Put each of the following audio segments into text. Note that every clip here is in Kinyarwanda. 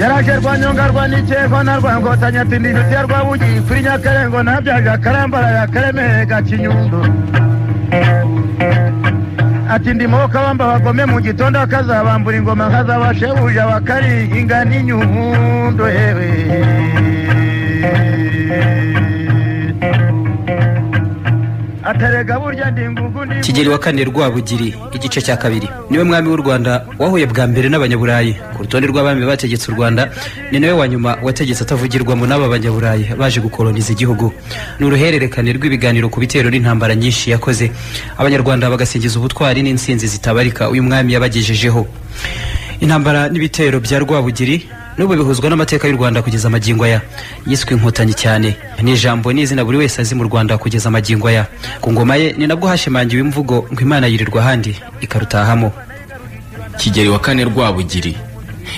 yaraje rwanyonga rwanikekwa na rwangotanya ati ndi inshuti ya rwabugi kuri nyakarengo nabyaje akarambara yakaremeye gakinyundo ati ndi moka wamba bagome mu gitondo akazabambura ingoma nkazabashebuja bakari ingana inyundo hewe kigeli wa kane rwabugiri igice cya kabiri. Niwe mwami w'u rwanda wahuye bwa mbere n'abanyaburayi. Ku rutonde rw'abami bategetse u rwanda ni nawe wa nyuma wategetse atavugirwamo n'aba banyaburayi baje gukoloniza igihugu. Ni uruhererekane rw'ibiganiro ku bitero n'intambara nyinshi yakoze. Abanyarwanda bagasingiza ubutwari n'insinzi zitabarika. Uyu mwami yabagejejeho. Intambara n'ibitero bya rwabugiri n'ubu bihuzwa n'amateka y'u rwanda kugeza amagingo aya. Yiswe inkotanyi cyane. Ni ijambo n'izina buri wese azi mu rwanda kugeza amagingo aya. Ku ngoma ye ni nabwo hashimangiwe imvugo ngo imana yirirwa ahandi ikarutahamo. Kigeli wa kane rwabugiri.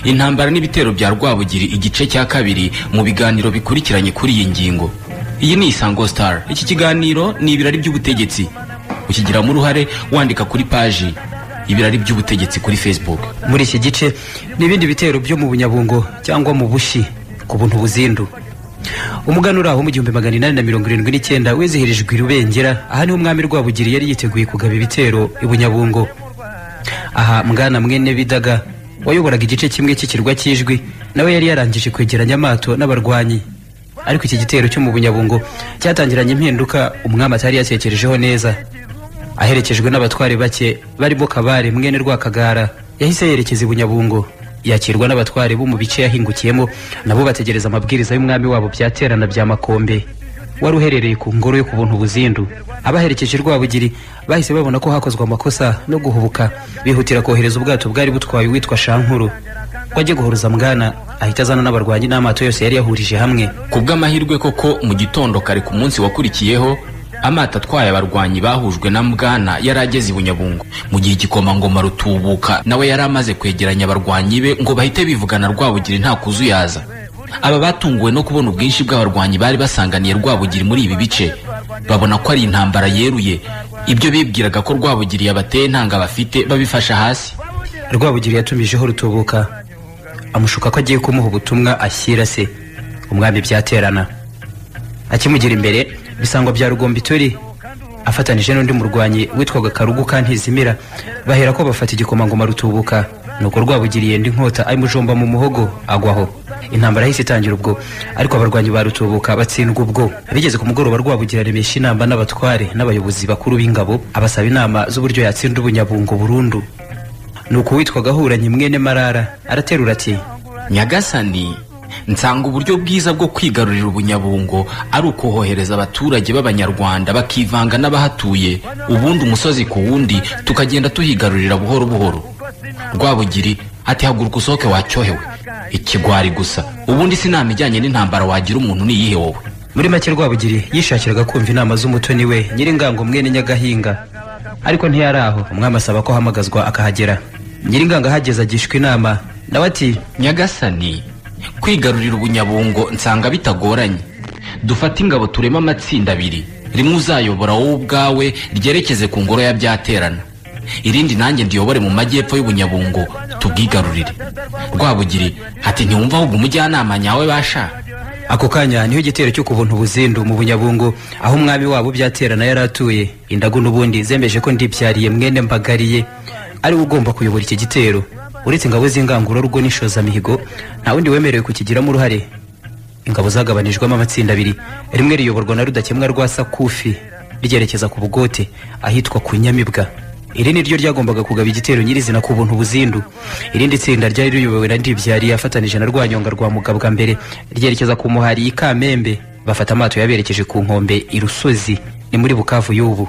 Intambara n'ibitero bya rwabugiri igice cya kabiri mu biganiro bikurikiranye kuri iyi ngingo. Iyi ni isango star. Iki kiganiro ni ibirari by'ubutegetsi. Ukigiramo uruhare wandika kuri paji. Ibirari by'ubutegetsi kuri facebook. Muri iki gice n'ibindi bitero byo mu bunyabungo cyangwa mu bushi ku buntu buzindu. Umuganura wo mu gihumbi magana inani na mirongo irindwi n'icyenda wizihirijwe i rubengera aha ni ho umwami rwabugiri yari yiteguye kugaba ibitero i bunyabungo. Aha mwana mwene bidaga wayoboraga igice kimwe cy'ikirwa cy'ijwi nawe yari yarangije kwegeranya amato n'abarwanyi. Ariko iki gitero cyo mu bunyabungo cyatangiranye impinduka umwami atari yatekerejeho neza. Aherekejwe n'abatware bake barimo kabare mwene rwakagara yahise yerekeza i bunyabungo. Yakirwa n'abatware bo mu bice yahingukiyemo nabo bategereza amabwiriza y'umwami wabo byaterana bya makombe. Wari uherereye ku ngoro yo ku buntu buzindu. Abaherekeje rwabugiri bahise babona ko hakozwe amakosa no guhubuka bihutira kohereza ubwato bwari butwaye uwitwa shankuru. Ajye guhuruza mwana ahita azana n'abarwanyi n'amato yose yari yahurije hamwe. Ku bw'amahirwe koko mu gitondo kare ku munsi wakurikiyeho amato atwaye abarwanyi bahujwe na mbwana yari ageze i bunyabungo. Mu gihe igikomangoma rutubuka nawe yari amaze kwegeranya abarwanyi be ngo bahite bivugana rwabugiri nta kuzuyaza. Aba batunguwe no kubona ubwinshi bw'abarwanyi bari basanganiye rwabugiri muri ibi bice. Babona ko ari intambara yeruye. Ibyo bibwiraga ko rwabugiri yabateye ntanga bafite babifasha hasi. Rwabugiri yatumijeho rutubuka. Amushuka ko agiye kumuha ubutumwa ashyira se. Umwami byaterana. Akimugira imbere. Bisangwa bya rugombitori afatanije n'undi murwanyi witwaga karugu kantizimira bahera ko bafata igikomangoma rutubuka. Nuko rwabugiriye indi nkota ayimujomba mu muhogo agwaho intambara yahise itangira ubwo ariko abarwanyi ba rutubuka batsindwa ubwo. Bigeze ku mugoroba rwabugira remesha inama n'abatware n'abayobozi bakuru b'ingabo abasaba inama z'uburyo yatsinda ubunyabungo burundu. Nuko uwitwa gahuranyi mwene marara araterura ati nyagasani nsanga uburyo bwiza bwo kwigarurira ubunyabungo ari ukohohereza abaturage b'abanyarwanda bakivanga n'abahatuye ubundi umusozi ku wundi tukagenda tuhigarurira buhoro buhoro. Rwabugiri ati haguruka usohoke wacyohewe. Ikigwari gusa. Ubundi si inama ijyanye n'intambara wagira umuntu niyihe wowe? Muri make rwabugiri yishakiraga kumva inama z'umutoni we nyiringango mwene nyagahinga. Ariko ntiyari aho. Umwami asaba ko ahamagazwa akahagera. Nyiringango ahageze agishwa inama. Nawe ati nyagasani kwigarurira ubunyabungo nsanga bitagoranye. Dufate ingabo tureme amatsinda abiri. Rimwe uzayobora wowe ubwawe ryerekeze ku ngoro ya byaterana. Irindi nanjye ndiyobore mu majyepfo y'ubunyabungo tubwigarurire. Rwabugiri ati ntiwumva ahubwo umujyanama nyawe basha? Ako kanya ni ho igitero cyo ku buntu buzindu mu bunyabungo aho umwami wabo byaterana yari atuye. Indagu n'ubundi zemeje ko ndibyariye mwene mbagariye. Ari we ugomba kuyobora iki gitero. Uretse ingabo z'ingangurarugo n'ishozamihigo nta wundi wemerewe kukigiramo uruhare. Ingabo zagabanijwemo amatsinda abiri rimwe riyoborwa na rudakemwa rwa sakufi ryerekeza ku bugote ahitwa ku nyamibwa. Iri ni ryo ryagombaga kugaba igitero nyirizina ku buntu buzindu. Irindi tsinda ryari riyobowe na ndibyari afatanije na rwanyonga rwa mugabwa mbere ryerekeza ku muhari i kamembe. Bafata amato yaberekeje ku nkombe i rusozi ni muri bukavu y'ubu.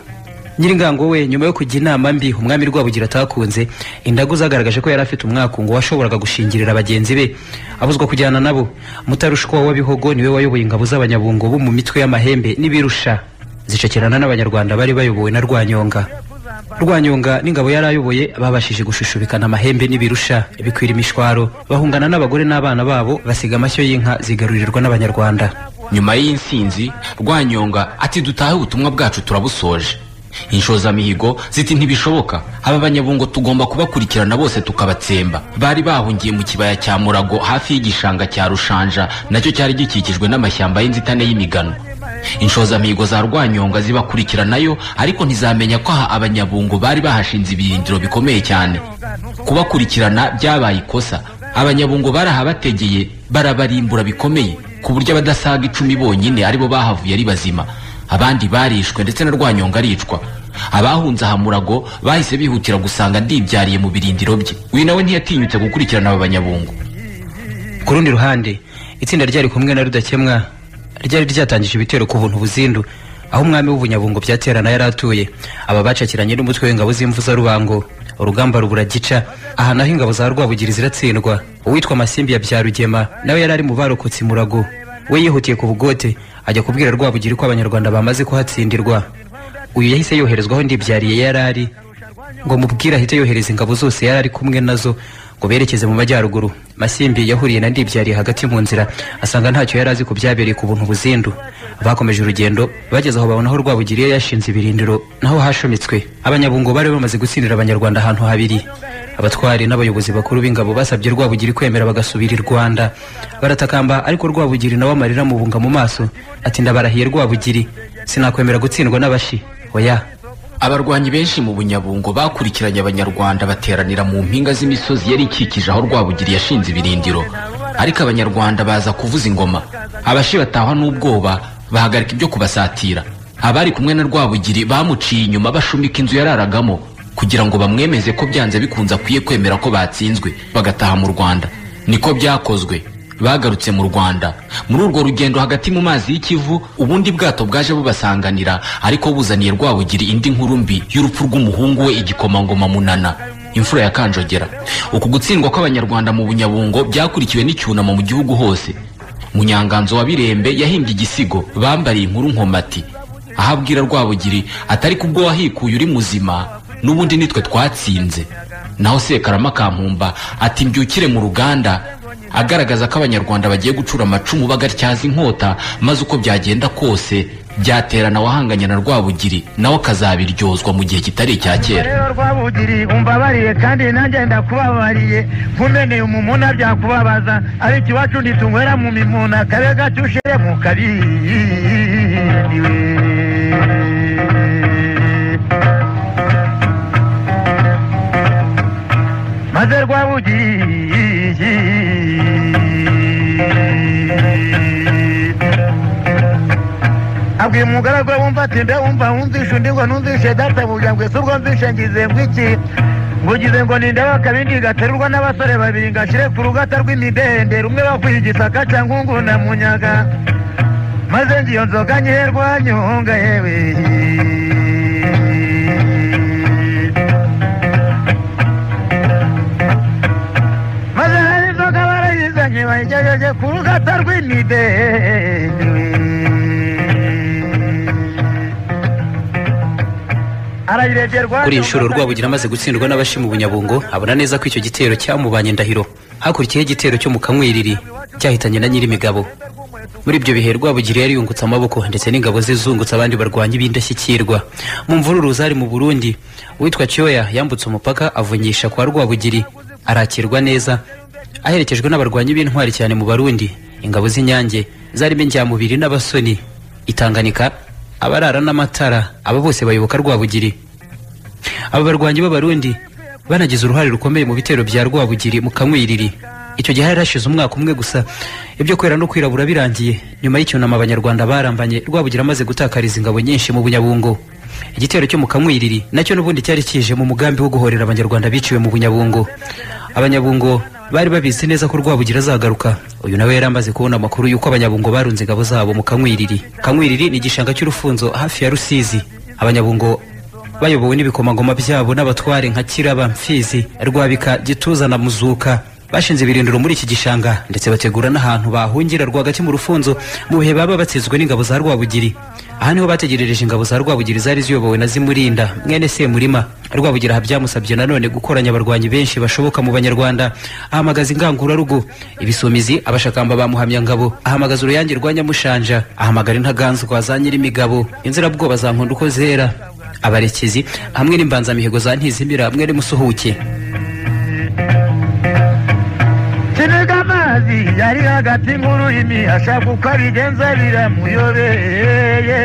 Nyiringango we nyuma yo kujya inama mbi umwami rwabugira atakunze indagu zagaragaje ko yari afite umwakungu washoboraga gushingirira bagenzi be. Abuzwa kujyana nabo. Mutarushwa wa bihogo ni we wayoboye ingabo z'abanyabungo bo mu mitwe y'amahembe n'ibirusha. Zicakirana n'abanyarwanda bari bayobowe na rwanyonga. Rwanyonga n'ingabo yari ayoboye babashije gushushubikana amahembe n'ibirusha. Bikwira imishwaro. Bahungana n'abagore n'abana babo basiga amashyo y'inka zigarurirwa n'abanyarwanda. Nyuma y'insinzi rwanyonga ati dutahe ubutumwa bwacu turabusoje. Inshozamihigo ziti ntibishoboka. Aba banyabungo tugomba kubakurikirana bose tukabatsemba. Bari bahungiye mu kibaya cya murago hafi y'igishanga cya rushanja. Nacyo cyari gikikijwe n'amashyamba y'inzitane y'imigano. Inshozamihigo za rwanyonga zibakurikiranayo ariko ntizamenya ko aha abanyabungo bari bahashinze ibirindiro bikomeye cyane. Kubakurikirana byabaye ikosa. Abanyabungo barahabategeye barabarimbura bikomeye ku buryo abadasaga icumi bonyine ari bo bahavuye ari bazima. Abandi barishwe ndetse na rwanyonga aricwa. Abahunze aha murago bahise bihutira gusanga ndibyariye mu birindiro bye. Uyu nawe ntiyatinyutse gukurikirana aba banyabungo. Ku rundi ruhande itsinda ryari kumwe na rudakemwa ryari ryatangije ibitero ku buntu buzindu aho umwami w'ubunyabungo byaterana yari atuye. Aba bacakiranye n'umutwe w'ingabo z'imvu za rubango urugamba rubura gica aha naho ingabo za rwabugiri ziratsindwa. Uwitwa masimbi ya byarugema nawe yari ari mu barokotse murago. We yihutiye ku bugote ajya kubwira rwabugiri ko abanyarwanda bamaze kuhatsindirwa. Uyu yahise yoherezwaho ndibyariye yari ari ngo mubwire ahite yohereza ingabo zose yari ari kumwe na zo ngo berekeze mu majyaruguru. Masimbi yahuriye na ndibyariye hagati mu nzira. Asanga ntacyo yari azi ku byabereye ku buntu buzindu. Bakomeje urugendo bageze aho babona aho rwabugiriye yashinze ibirindiro naho hashometswe. Abanyabungo bari bamaze gutsindira abanyarwanda ahantu habiri. Abatwari n'abayobozi bakuru b'ingabo basabye rwabugiri kwemera bagasubira i rwanda. Baratakamba ariko rwabugiri nawe amarira mubunga mu maso. Ati ndabarahiye rwabugiri. Sinakwemera gutsindwa n'abashi. Oya. Abarwanyi benshi mu bunyabungo bakurikiranye abanyarwanda bateranira mu mpinga z'imisozi yari ikikije aho rwabugiri yashinze ibirindiro. Ariko abanyarwanda baza kuvuza ingoma. Abashi batahwa n'ubwoba bahagarika ibyo kubasatira. Abari kumwe na rwabugiri bamuciye inyuma bashumika inzu yararagamo kugira ngo bamwemeze ko byanze bikunze akwiye kwemera ko batsinzwe bagataha mu rwanda. Niko byakozwe. Bagarutse mu rwanda. Muri urwo rugendo hagati mu mazi y'ikivu ubundi bwato bwaje bubasanganira ariko buzaniye rwabugiri indi nkuru mbi y'urupfu rw'umuhungu we igikomangoma munana. Imfura ya kanjogera. Uku gutsindwa kw'abanyarwanda mu bunyabungo byakurikiwe n'icyunamo mu gihugu hose. Munyanganzo wa birembe yahimbye igisigo bambariye inkuru nkomati aho abwira rwabugiri atari kubwo wahikuye uri muzima n'ubundi nitwe twatsinze. Naho sekarama kampumba ati mbyukire mu ruganda agaragaza ko abanyarwanda bagiye gucura amacumu bagatyaza inkota maze uko byagenda kose byaterana wahanganye na rwabugiri nawe akazabiryozwa mu gihe kitari icya kera. Rero rwabugiri umbabariye kandi nanjye ndakubabariye. Nkumeneye umumuna byakubabaza ariko iwacu ntitunywera mu mimuna kabe gacyushe mu kabiriwe maze rwabugiri abwiye umugaragu wumva ati mbe wumva wumvishe undi ngo numvishe databuja ngo ese ubwo mvishe ngize ngo iki ngugize ngo ninde akabindi gaterurwa n'abasore babiri ngashyire ku rugata rw'imidende rumwe bakwiye igisaka cyangwa nguna munyaga maze ngiyo nzoga nyiherwa nyunga yewe. Bayigejeje ku rugata rw'imidende arayirebye kuri iyi nshuro rwabugira amaze gutsindwa n'abashi mu bunyabungo abona neza ko icyo gitero cyamubanye ndahiro hakurikiyeho igitero cyo mu kamwiriri cyahitanye na nyirimigabo. Muri ibyo bihe rwabugiri yari yungutse amaboko ndetse n'ingabo ze zungutse abandi barwanyi b'indashyikirwa. Mu mvururu zari mu burundi uwitwa cyoya yambutse umupaka avunyisha kwa rwabugiri. Arakirwa neza aherekejwe n'abarwanyi b'intwari cyane mu barundi. Ingabo z'inyange zarimo injyamubiri n'abasoni. Itanganika abarara n'amatara aba bose bayoboka rwabugiri. Aba barwanyi b'abarundi banagize uruhare rukomeye mu bitero bya rwabugiri mu kamwiriri. Icyo gihe hari hashize umwaka umwe gusa ibyo kwera no kwirabura birangiye. Nyuma y'icyunamo abanyarwanda barambanye rwabugira amaze gutakariza ingabo nyinshi mu bunyabungo. Igitero cyo mu kamwiriri na cyo n'ubundi cyari kije mu mugambi wo guhorera abanyarwanda biciwe mu bunyabungo. Abanyabungo bari babizi neza ko rwabugira azagaruka. Uyu nawe yari amaze kubona amakuru y'uko abanyabungo barunze ingabo zabo mu kamwiriri kamwiriri ni igishanga cy'urufunzo hafi ya rusizi. Abanyabungo bayobowe n'ibikomangoma byabo n'abatware nka kiraba mfizi rwabika gituza na muzuka. Bashinze ibirindiro muri iki gishanga ndetse bategura n'ahantu bahungira rwagati mu rufunzo mu bihe baba batsinzwe n'ingabo za rwabugiri. Aha ni ho bategerereje ingabo za rwabugiri zari ziyobowe na zimurinda mwene semurima. Rwabugira aha byamusabye nanone gukoranya abarwanyi benshi bashoboka mu banyarwanda. Ahamagaza ingangurarugo. Ibisumizi abashakamba bamuhamya ngabo. Ahamagaza uruyange rwa nyamushanja. Ahamagara intaganzwa za nyirimigabo. Inzirabwoba za nkondo uko zera abarekezi hamwe n'imbanzamihigo za ntizimira hamwe n'imusuhuke amazi yari hagati nk'ururimi ashaka uko abigenza biramuyobeye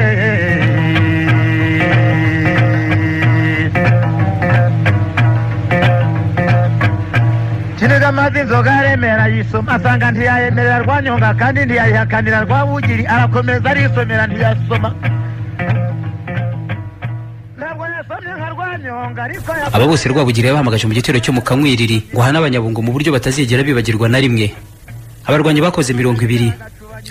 kiniga amazi inzoga aremera yisoma asanga ntiyayemerera rwanyonga kandi ntiyayihakanira rwabugiri arakomeza arisomera ntiyasoma aba bose rwabugiri yabahamagaje mu gitero cyo mu kamwiriri ngo ahane abanyabungo mu buryo batazigera bibagirwa na rimwe. Abarwanyi bakoze mirongo ibiri.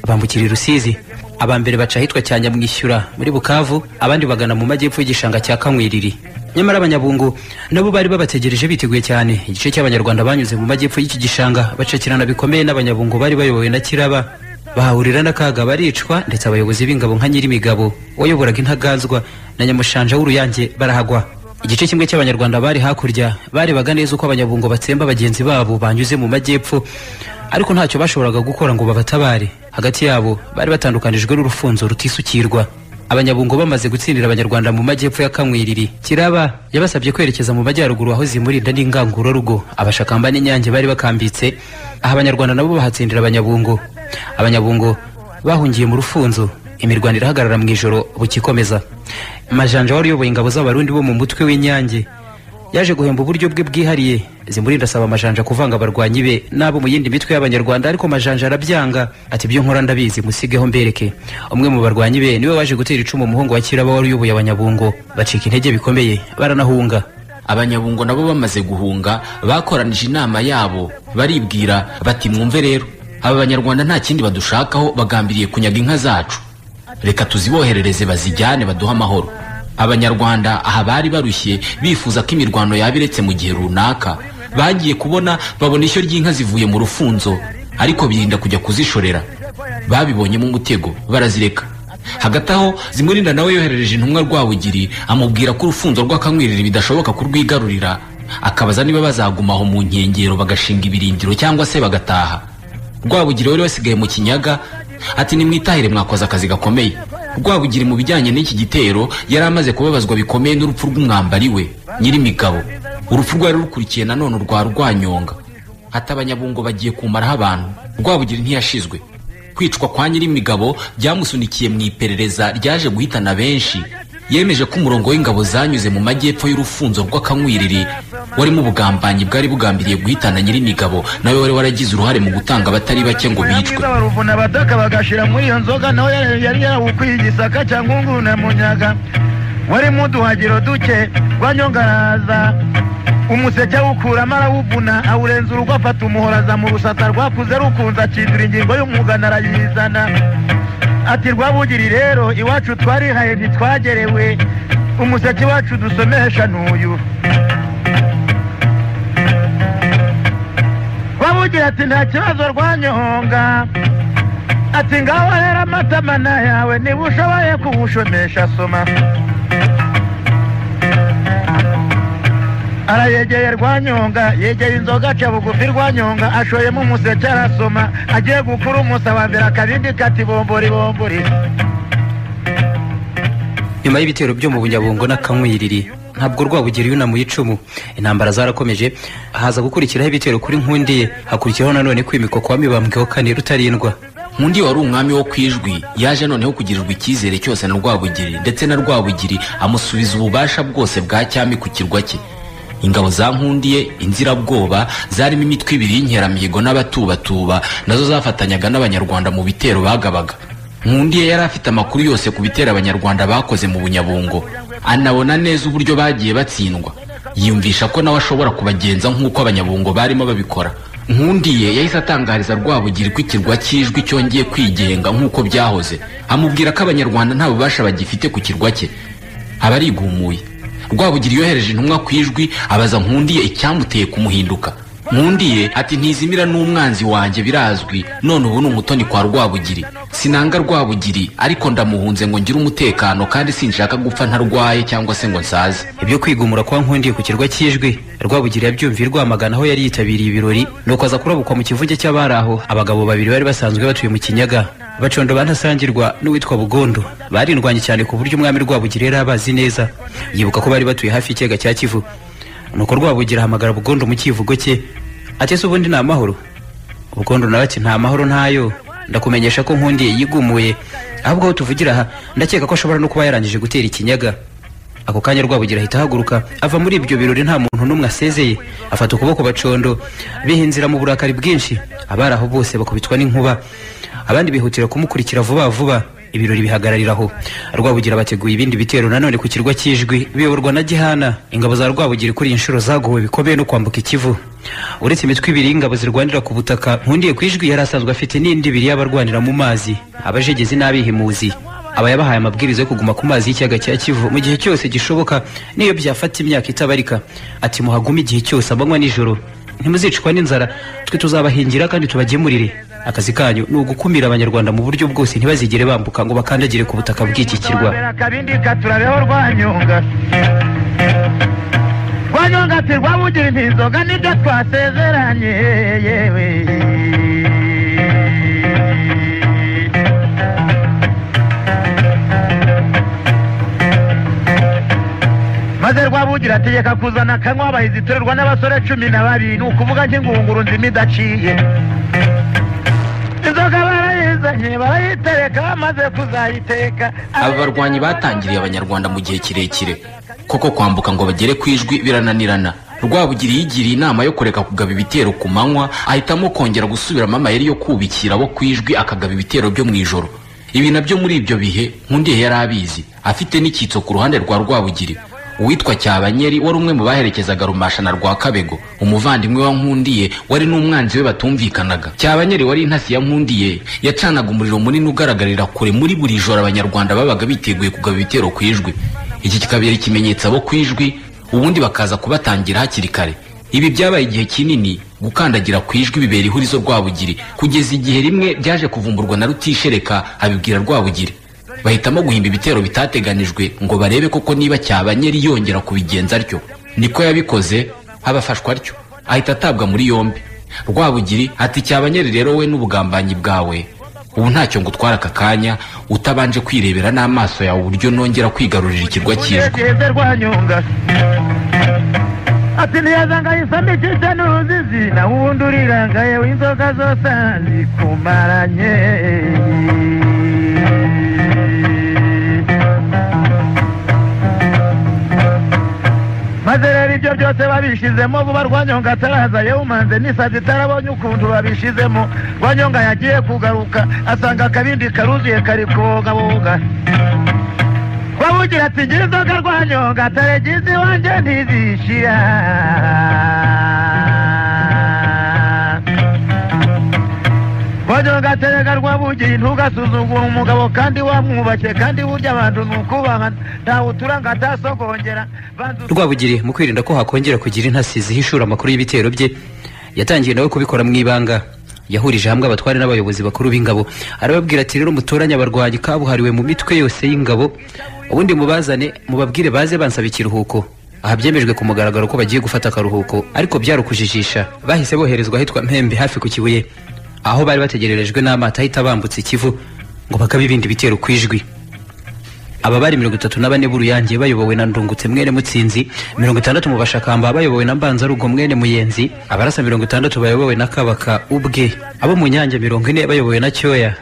Bambukira i rusizi. Aba mbere baca ahitwa cya nyamwishyura muri bukavu abandi bagana mu majyepfo y'igishanga cya kamwiriri. Nyamara abanyabungo nabo bari babategereje biteguye cyane. Igice cy'abanyarwanda banyuze mu majyepfo y'iki gishanga bacakirana bikomeye n'abanyabungo bari bayobowe na kiraba. Bahahurira n'akaga baricwa ndetse abayobozi b'ingabo nka nyirimigabo wayoboraga intaganzwa na nyamushanja w'uruyange barahagwa. Igice kimwe cy'abanyarwanda bari hakurya barebaga neza uko abanyabungo batsemba bagenzi babo banyuze mu majyepfo ariko ntacyo bashoboraga gukora ngo babatabare. Hagati yabo bari batandukanijwe n'urufunzo rutisukirwa. Abanyabungo bamaze gutsindira abanyarwanda mu majyepfo ya kamwiriri. Kiraba yabasabye kwerekeza mu majyaruguru aho zimurinda n'ingangurarugo abashakamba n'inyange bari bakambitse aha abanyarwanda nabo bahatsindira abanyabungo. Abanyabungo bahungiye mu rufunzo. Imirwano irahagarara mu ijoro bukikomeza. Majanja wari uyoboye ingabo z'abarundi bo mu mutwe w'inyange. Yaje guhemba uburyo bwe bwihariye. Zimurinda asaba amajanja kuvanga abarwanyi be n'abo mu yindi mitwe y'abanyarwanda ariko majanja arabyanga. Ati ibyo nkora ndabizi musigeho mbereke. Umwe mu barwanyi be ni we waje gutera icumu umuhungu wa kiraba wari uyoboye abanyabungo. Bacika intege bikomeye baranahunga. Abanyabungo nabo bamaze guhunga bakoranije inama yabo. Baribwira bati mwumve rero aba banyarwanda nta kindi badushakaho bagambiriye kunyaga inka zacu. Reka tuziboherereze bazijyane baduhe amahoro. Abanyarwanda aha bari barushye bifuza ko imirwano yaba iretse mu gihe runaka. Bagiye kubona babona ishyo ry'inka zivuye mu rufunzo ariko birinda kujya kuzishorera. Babibonyemo umutego barazireka. Hagati aho zimurinda nawe yoherereje intumwa rwabugiri amubwira ko urufunzo rw'akamwiriri bidashoboka kurwigarurira. Akabaza niba bazaguma aho mu nkengero bagashinga ibirindiro cyangwa se bagataha. Rwabugiri wari wasigaye mu kinyaga ati nimwitahire mwakoze akazi gakomeye. Rwabugiri mu bijyanye n'iki gitero yari amaze kubabazwa bikomeye n'urupfu rw'umwambari we nyirimigabo. Urupfu rwari rukurikiye nanone urwa rwanyonga. Hati abanyabungo bagiye kumaraho abantu. Rwabugiri ntiyashizwe. Kwicwa kwa nyirimigabo byamusunikiye mu iperereza ryaje guhitana benshi. Yemeje ko umurongo w'ingabo zanyuze mu majyepfo y'urufunzo rw'akamwiriri warimo ubugambanyi bwari bugambiriye guhitana nyirimigabo nawe wari waragize uruhare mu gutanga abatari bake ngo bicwe. Baruvuna abataka bagashira muri iyo nzoga nawe yari yarawukwiye igisaka cyangwa munyaga wari mu duhagiro duke rwanyongaraza umuseke awukuramo arawuvuna awurenza urugo afata umuhoro aza mu rusata rwakuze rukunze akindura ingingo y'umwugana arayizana ati rwabugiri rero iwacu twarihaye ntitwagerewe umuseke iwacu dusomesha n'uyu. Rwabugira ati nta kibazo rwanyonga. Ati ngaho rero amatamana yawe niba ushoboye kuwushomesha soma arayegeye rwanyonga yegeye inzoga aca bugufi rwanyonga ashoyemo umuseke arasoma. Agiye gukura umusaba mbere akabindi kati bombori bombori. Nyuma y'ibitero byo mu bunyabungo n'akamwiriri ntabwo rwabugiri yunamuye icumu. Intambara zarakomeje haza gukurikiraho ibitero kuri nkundiye hakurikiraho nanone kwimikwa kwa mibambwe wa kane rutarindwa. Nkundi wari umwami wo ku ijwi yaje noneho kugirirwa icyizere cyose na rwabugiri ndetse na rwabugiri amusubiza ububasha bwose bwa cyami ku kirwa cye. Ingabo za nkundiye inzirabwoba zarimo imitwe ibiri y'inkeramihigo n'abatubatuba na zo zafatanyaga n'abanyarwanda mu bitero bagabaga. Nkundiye yari afite amakuru yose ku bitero abanyarwanda bakoze mu bunyabungo. Anabona neza uburyo bagiye batsindwa. Yiyumvisha ko nawe ashobora kubagenza nk'uko abanyabungo barimo babikora. Nkundiye yahise atangariza rwabugiri ko ikirwa cy'ijwi cyongeye kwigenga nk'uko byahoze. Amubwira ko abanyarwanda nta bubasha bagifite ku kirwa cye. Aba arigumuye rwabugiri yohereje intumwa ku ijwi abaza nkundiye icyamuteye kumuhinduka. Nkundiye ati ntizimira n'umwanzi wanjye birazwi none ubu ni umutoni kwa rwabugiri. Sinanga rwabugiri ariko ndamuhunze ngo ngire umutekano kandi sinshaka gupfa ntarwaye cyangwa se ngo nsaze. Ibyo kwigumura kwa nkundiye ku kirwa cy'ijwi rwabugiri yabyumviye rwamagana aho yari yitabiriye ibirori nuko aza kurabukwa mu kivuge cy'abari aho. Abagabo babiri bari basanzwe batuye mu kinyaga bacondo bantasangirwa n'uwitwa bugondo. Barindwanye cyane ku buryo umwami rwabugiri yari abazi neza. Yibuka ko bari batuye hafi y'ikiyaga cya kivu. Nuko rwabugira ahamagara bugondo mu kivugo cye ati ese ubundi ni amahoro bugondo nawe ati nta mahoro ntayo. Ndakumenyesha ko nkundiye yigumuye. Ahubwo aho tuvugira aha ndakeka ko ashobora no kuba yarangije gutera ikinyaga. Ako kanya rwabugira ahita ahaguruka ava muri ibyo birori nta muntu n'umwe asezeye. Afata ukuboko bacondo bihinzira mu burakari bwinshi. Abari aho bose bakubitwa n'inkuba. Abandi bihutira kumukurikira vuba vuba. Ibirori bihagararira aho rwabugira bateguye ibindi bitero nanone ku kirwa cy'ijwi biyoborwa na gihana. Ingabo za rwabugira kuri iyi nshuro zaguwe bikomeye no kwambuka ikivu. Uretse imitwe ibiri y'ingabo zirwanira ku butaka nkundiye ku ijwi yari asanzwe afite n'indi ibiri y'abarwanira mu mazi. Abajegezi n'abihimuzi aba yabahaye amabwiriza yo kuguma ku mazi y'ikiyaga cya kivu mu gihe cyose gishoboka n'iyo byafata imyaka itabarika. Ati muhagume igihe cyose amanywa nijoro. Ntimuzicwa n'inzara. Twe tuzabahingira kandi tubagemurire. Akazi kanyu ni ugukumira abanyarwanda mu buryo bwose ntibazigere bambuka ngo bakandagire ku butaka bw'iki kirwa rwanyonga rwanyonga ati rwabugira intinzoga ni byo twasezeranye yewe. Maze rwabugira ategeka kuzana akanywa abahizi iterurwa n'abasore cumi na babiri. Ni ukuvuga nk'ingunguru nzima idaciye. Barayitereka bamaze kuzayiteka. Aba barwanyi batangiriye abanyarwanda mu gihe kirekire. Koko kwambuka ngo bagere ku ijwi birananirana. Rwabugiri yigiriye inama yo kureka kugaba ibitero ku manywa ahitamo kongera gusubiramo amayeri yo kubikira abo ku ijwi akagaba ibitero byo mu ijoro. Ibi na byo muri ibyo bihe nkundiye yari abizi. Afite n'icyitso ku ruhande rwa rwabugiri. Uwitwa cyabanyeri wari umwe mu baherekezaga rumasha na rwakabego. Umuvandimwe wa nkundiye wari n'umwanzi we batumvikanaga. Cyabanyeri wari intasi ya nkundiye yacanaga umuriro munini ugaragarira kure muri buri joro abanyarwanda babaga biteguye kugaba ibitero ku ijwi. Iki kikabera ikimenyetso abo ku ijwi ubundi bakaza kubatangira hakiri kare. Ibi byabaye igihe kinini gukandagira ku ijwi bibera ihurizo rwabugiri. Kugeza igihe rimwe byaje kuvumburwa na rutishereka abibwira rwabugiri. Bahitamo guhimba ibitero bitateganijwe ngo barebe koko niba cyabanyeri yongera kubigenza atyo. Niko yabikoze abafashwa atyo. Ahita atabwa muri yombi. Rwabugiri ati cyabanyeri rero we n'ubugambanyi bwawe. Ubu ntacyo ngutwara aka kanya. Utabanje kwirebera n'amaso yawe uburyo nongera kwigarurira ikirwa cy'ijwi ati ntiyaza ngo ayisame ikice n'uruzizi nawe ubundi urirangaye w'inzoga zose maze rero ibyo byose babishizemo vuba rwanyonga ataraza yewumanze n'isazi itarabonye ukuntu babishizemo. Rwanyonga yagiye kugaruka asanga akabindi karuzuye kari kubogaboga wabugira ati ngira inzoga rwanyonga taregizi wanjye ntizishira. Rwanyonga terega rwabugiye ntugasuzugura umugabo kandi wamwubashye kandi burya abantu ni ukubaha ntawe uturanga atasogongera rwabugiri mu kwirinda ko hakongera kugira intasi zihishura amakuru y'ibitero bye yatangiye nawe kubikora mu ibanga. Yahurije hamwe abatware n'abayobozi bakuru b'ingabo. Arababwira ati rero mutoranye abarwanyi kabuhariwe mu mitwe yose y'ingabo. Ubundi mubazane mubabwire baze bansaba ikiruhuko. Aha byemejwe ku mugaragaro ko bagiye gufata akaruhuko ariko byari ukujijisha bahise boherezwa ahitwa mpembe hafi ku kibuye. Aho bari bategererejwe n'amato ahita bambutse ikivu ngo bakabe ibindi bitero ku ijwi. Aba bari mirongo itatu na bane b'uruyange bayobowe na ndungutse mwene mutsinzi mirongo itandatu mu bashakamba bayobowe na mbanzarugo mwene muyenzi abarasa mirongo itandatu bayobowe na kabaka ubwe abo mu nyange mirongo ine bayobowe na cyoya.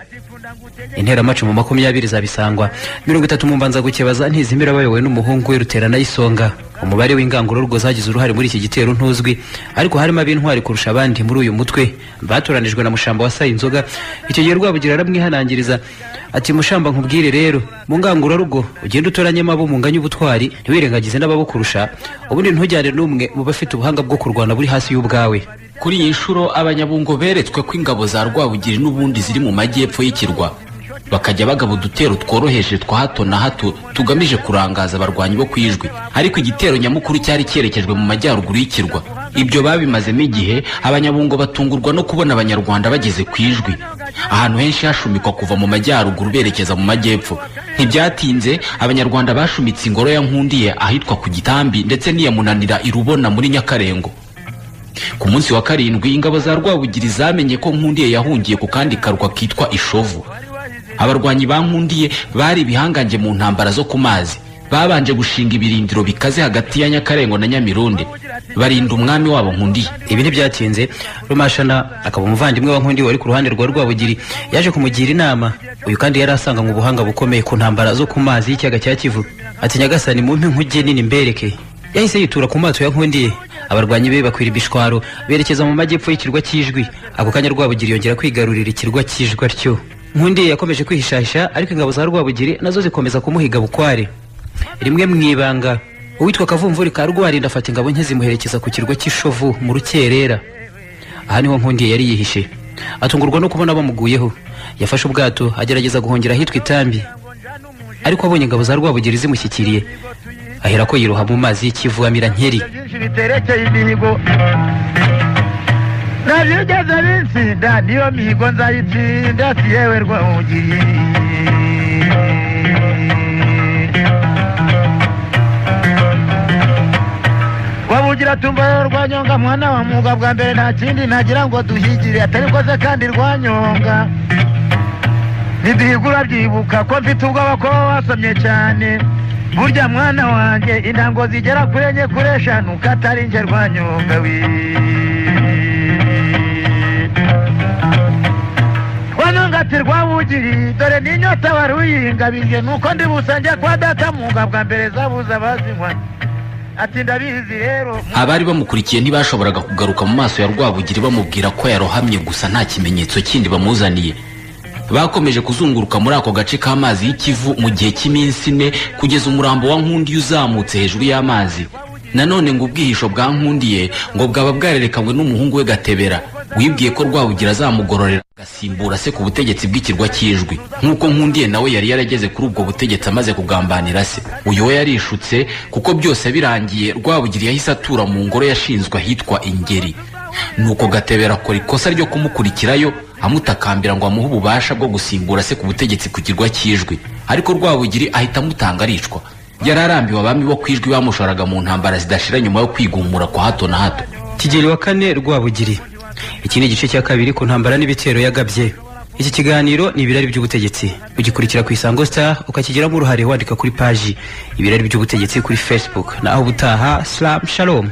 Interamacumu makumyabiri za bisangwa mirongo itatu mu mbanzagukeba za ntizimira bayobowe n'umuhungu we ruterana y'isonga umubare w'ingangururgo zagize uruhare muri iki gitero ntuzwi ariko harimo ab'intwari kurusha abandi muri uyu mutwe. Batoranijwe na mushamba wasaye inzoga icyo gihe rwabugira aramwihanangiriza ati mushamba nkubwire rero mu ngangurarugo ugende utoranyemo abo munganya ubutwari ntiwirengagize n'ababukurusha ubundi ntujyane n'umwe mu bafite ubuhanga bwo kurwana buri hasi y'ubwawe. Kuri iyi nshuro abanyabungo beretswe ko ingabo za rwabugiri n'ubundi ziri mu majyepfo y'ikirwa. Bakajya bagaba udutero tworoheje twa hato na hato tugamije kurangaza abarwanyi bo ku ijwi. Ariko igitero nyamukuru cyari cyerekejwe mu majyaruguru y'ikirwa. Ibyo babimazemo igihe abanyabungo batungurwa no kubona abanyarwanda bageze ku ijwi. Ahantu henshi hashumikwa kuva mu majyaruguru berekeza mu majyepfo. Ntibyatinze abanyarwanda bashumitse ingoro ya nkundiye ahitwa ku gitambi ndetse n'iyamunanira irubona muri nyakarengo. Ku munsi wa karindwi ingabo za rwabugiri zamenye ko nkundiye yahungiye ku kandi karwa kitwa ishovu. Abarwanyi ba nkundiye bari ibihangange mu ntambara zo ku mazi. Babanje gushinga ibirindiro bikaze hagati ya nyakarengo na nyamirundi. Barinda umwami wabo nkundiye. Ibi ntibyatinze rumashana akaba umuvandimwe wa nkundi wari ku ruhande rwa rwabugiri yaje kumugira inama. Uyu kandi yari asanganywe ubuhanga bukomeye ku ntambara zo ku mazi y'ikiyaga cya kivu. Ati nyagasani mumpe nkuge nini mbereke. Yahise yitura ku mato ya nkundiye. Abarwanyi be bakwira ibishwaro berekeza mu majyepfo y'ikirwa cy'ijwi ako kanya rwabugiri yongera kwigarurira ikirwa cy'ijwi atyo. Nkundiye yakomeje kwihishahisha ariko ingabo za rwabugiri na zo zikomeza kumuhiga bukware. Rimwe mu ibanga uwitwa kavumvuri ka rwarinda afata ingabo nke zimuherekeza ku kirwa cy'ishovu mu rukerera. Aha ni ho nkundiye yari yihishe. Atungurwa no kubona bamuguyeho. Yafashe ubwato agerageza guhungira ahitwa itambi. Ariko abonye ingabo za rwabugiri zimushyikiriye. Ahera ko yiroha mu mazi y'ikivu amira nkeri. Nabyigeze binsinda niyo mihigo nzayitsinda si yewe rwawugiri wabugira tumva rwanyonga mwana wa mwuga bwa mbere nta kindi nagira ngo duhigire atari koze kandi rwanyonga ntiduhigura byibuka ko mfite ubwoba ko wasomye cyane. Burya mwana wanjye intango zigera kuri enye kuri eshanu katari rwanyonga wi rwanyonga ati rwabugiri dore n'inyota wari uyingabije nuko ndi busange kwa data mwuga bwa mbere zabuze abazinywa ati ndabizi rero abari bamukurikiye ntibashoboraga kugaruka mu maso ya rwabugiri bamubwira ko yarohamye gusa nta kimenyetso kindi bamuzaniye. Bakomeje kuzunguruka muri ako gace k'amazi y'ikivu mu gihe cy'iminsi ine kugeza umurambo wa nkundiye uzamutse hejuru y'amazi. Nanone ngo ubwihisho bwa nkundiye ngo bwaba bwarerekanywe n'umuhungu we gatebera. Wibwiye ko rwabugira azamugororera. Agasimbura se ku butegetsi bw'ikirwa cy'ijwi. Nk'uko nkundiye nawe yari yarageze kuri ubwo butegetsi amaze kugambanira se. Uyu we yarishutse kuko byose birangiye rwabugira yahise atura mu ngoro yashinzwe ahitwa ingeri. Nuko gatebera akora ikosa ryo kumukurikirayo amutakambira ngo amuhe ububasha bwo gusimbura se ku butegetsi ku kirwa cy'ijwi. Ariko rwabugiri ahita amutanga aricwa. Yari arambiwe abami bo ku ijwi bamushoraga mu ntambara zidashira nyuma yo kwigumura kwa hato na hato. Kigeli wa kane rwabugiri. Iki ni igice cya kabiri ku ntambara n'ibitero yagabye. Iki kiganiro ni ibirari by'ubutegetsi. Ugikurikira ku isango star ukakigiramo uruhare wandika kuri paji ibirari by'ubutegetsi kuri facebook. Naho ubutaha slam shalom.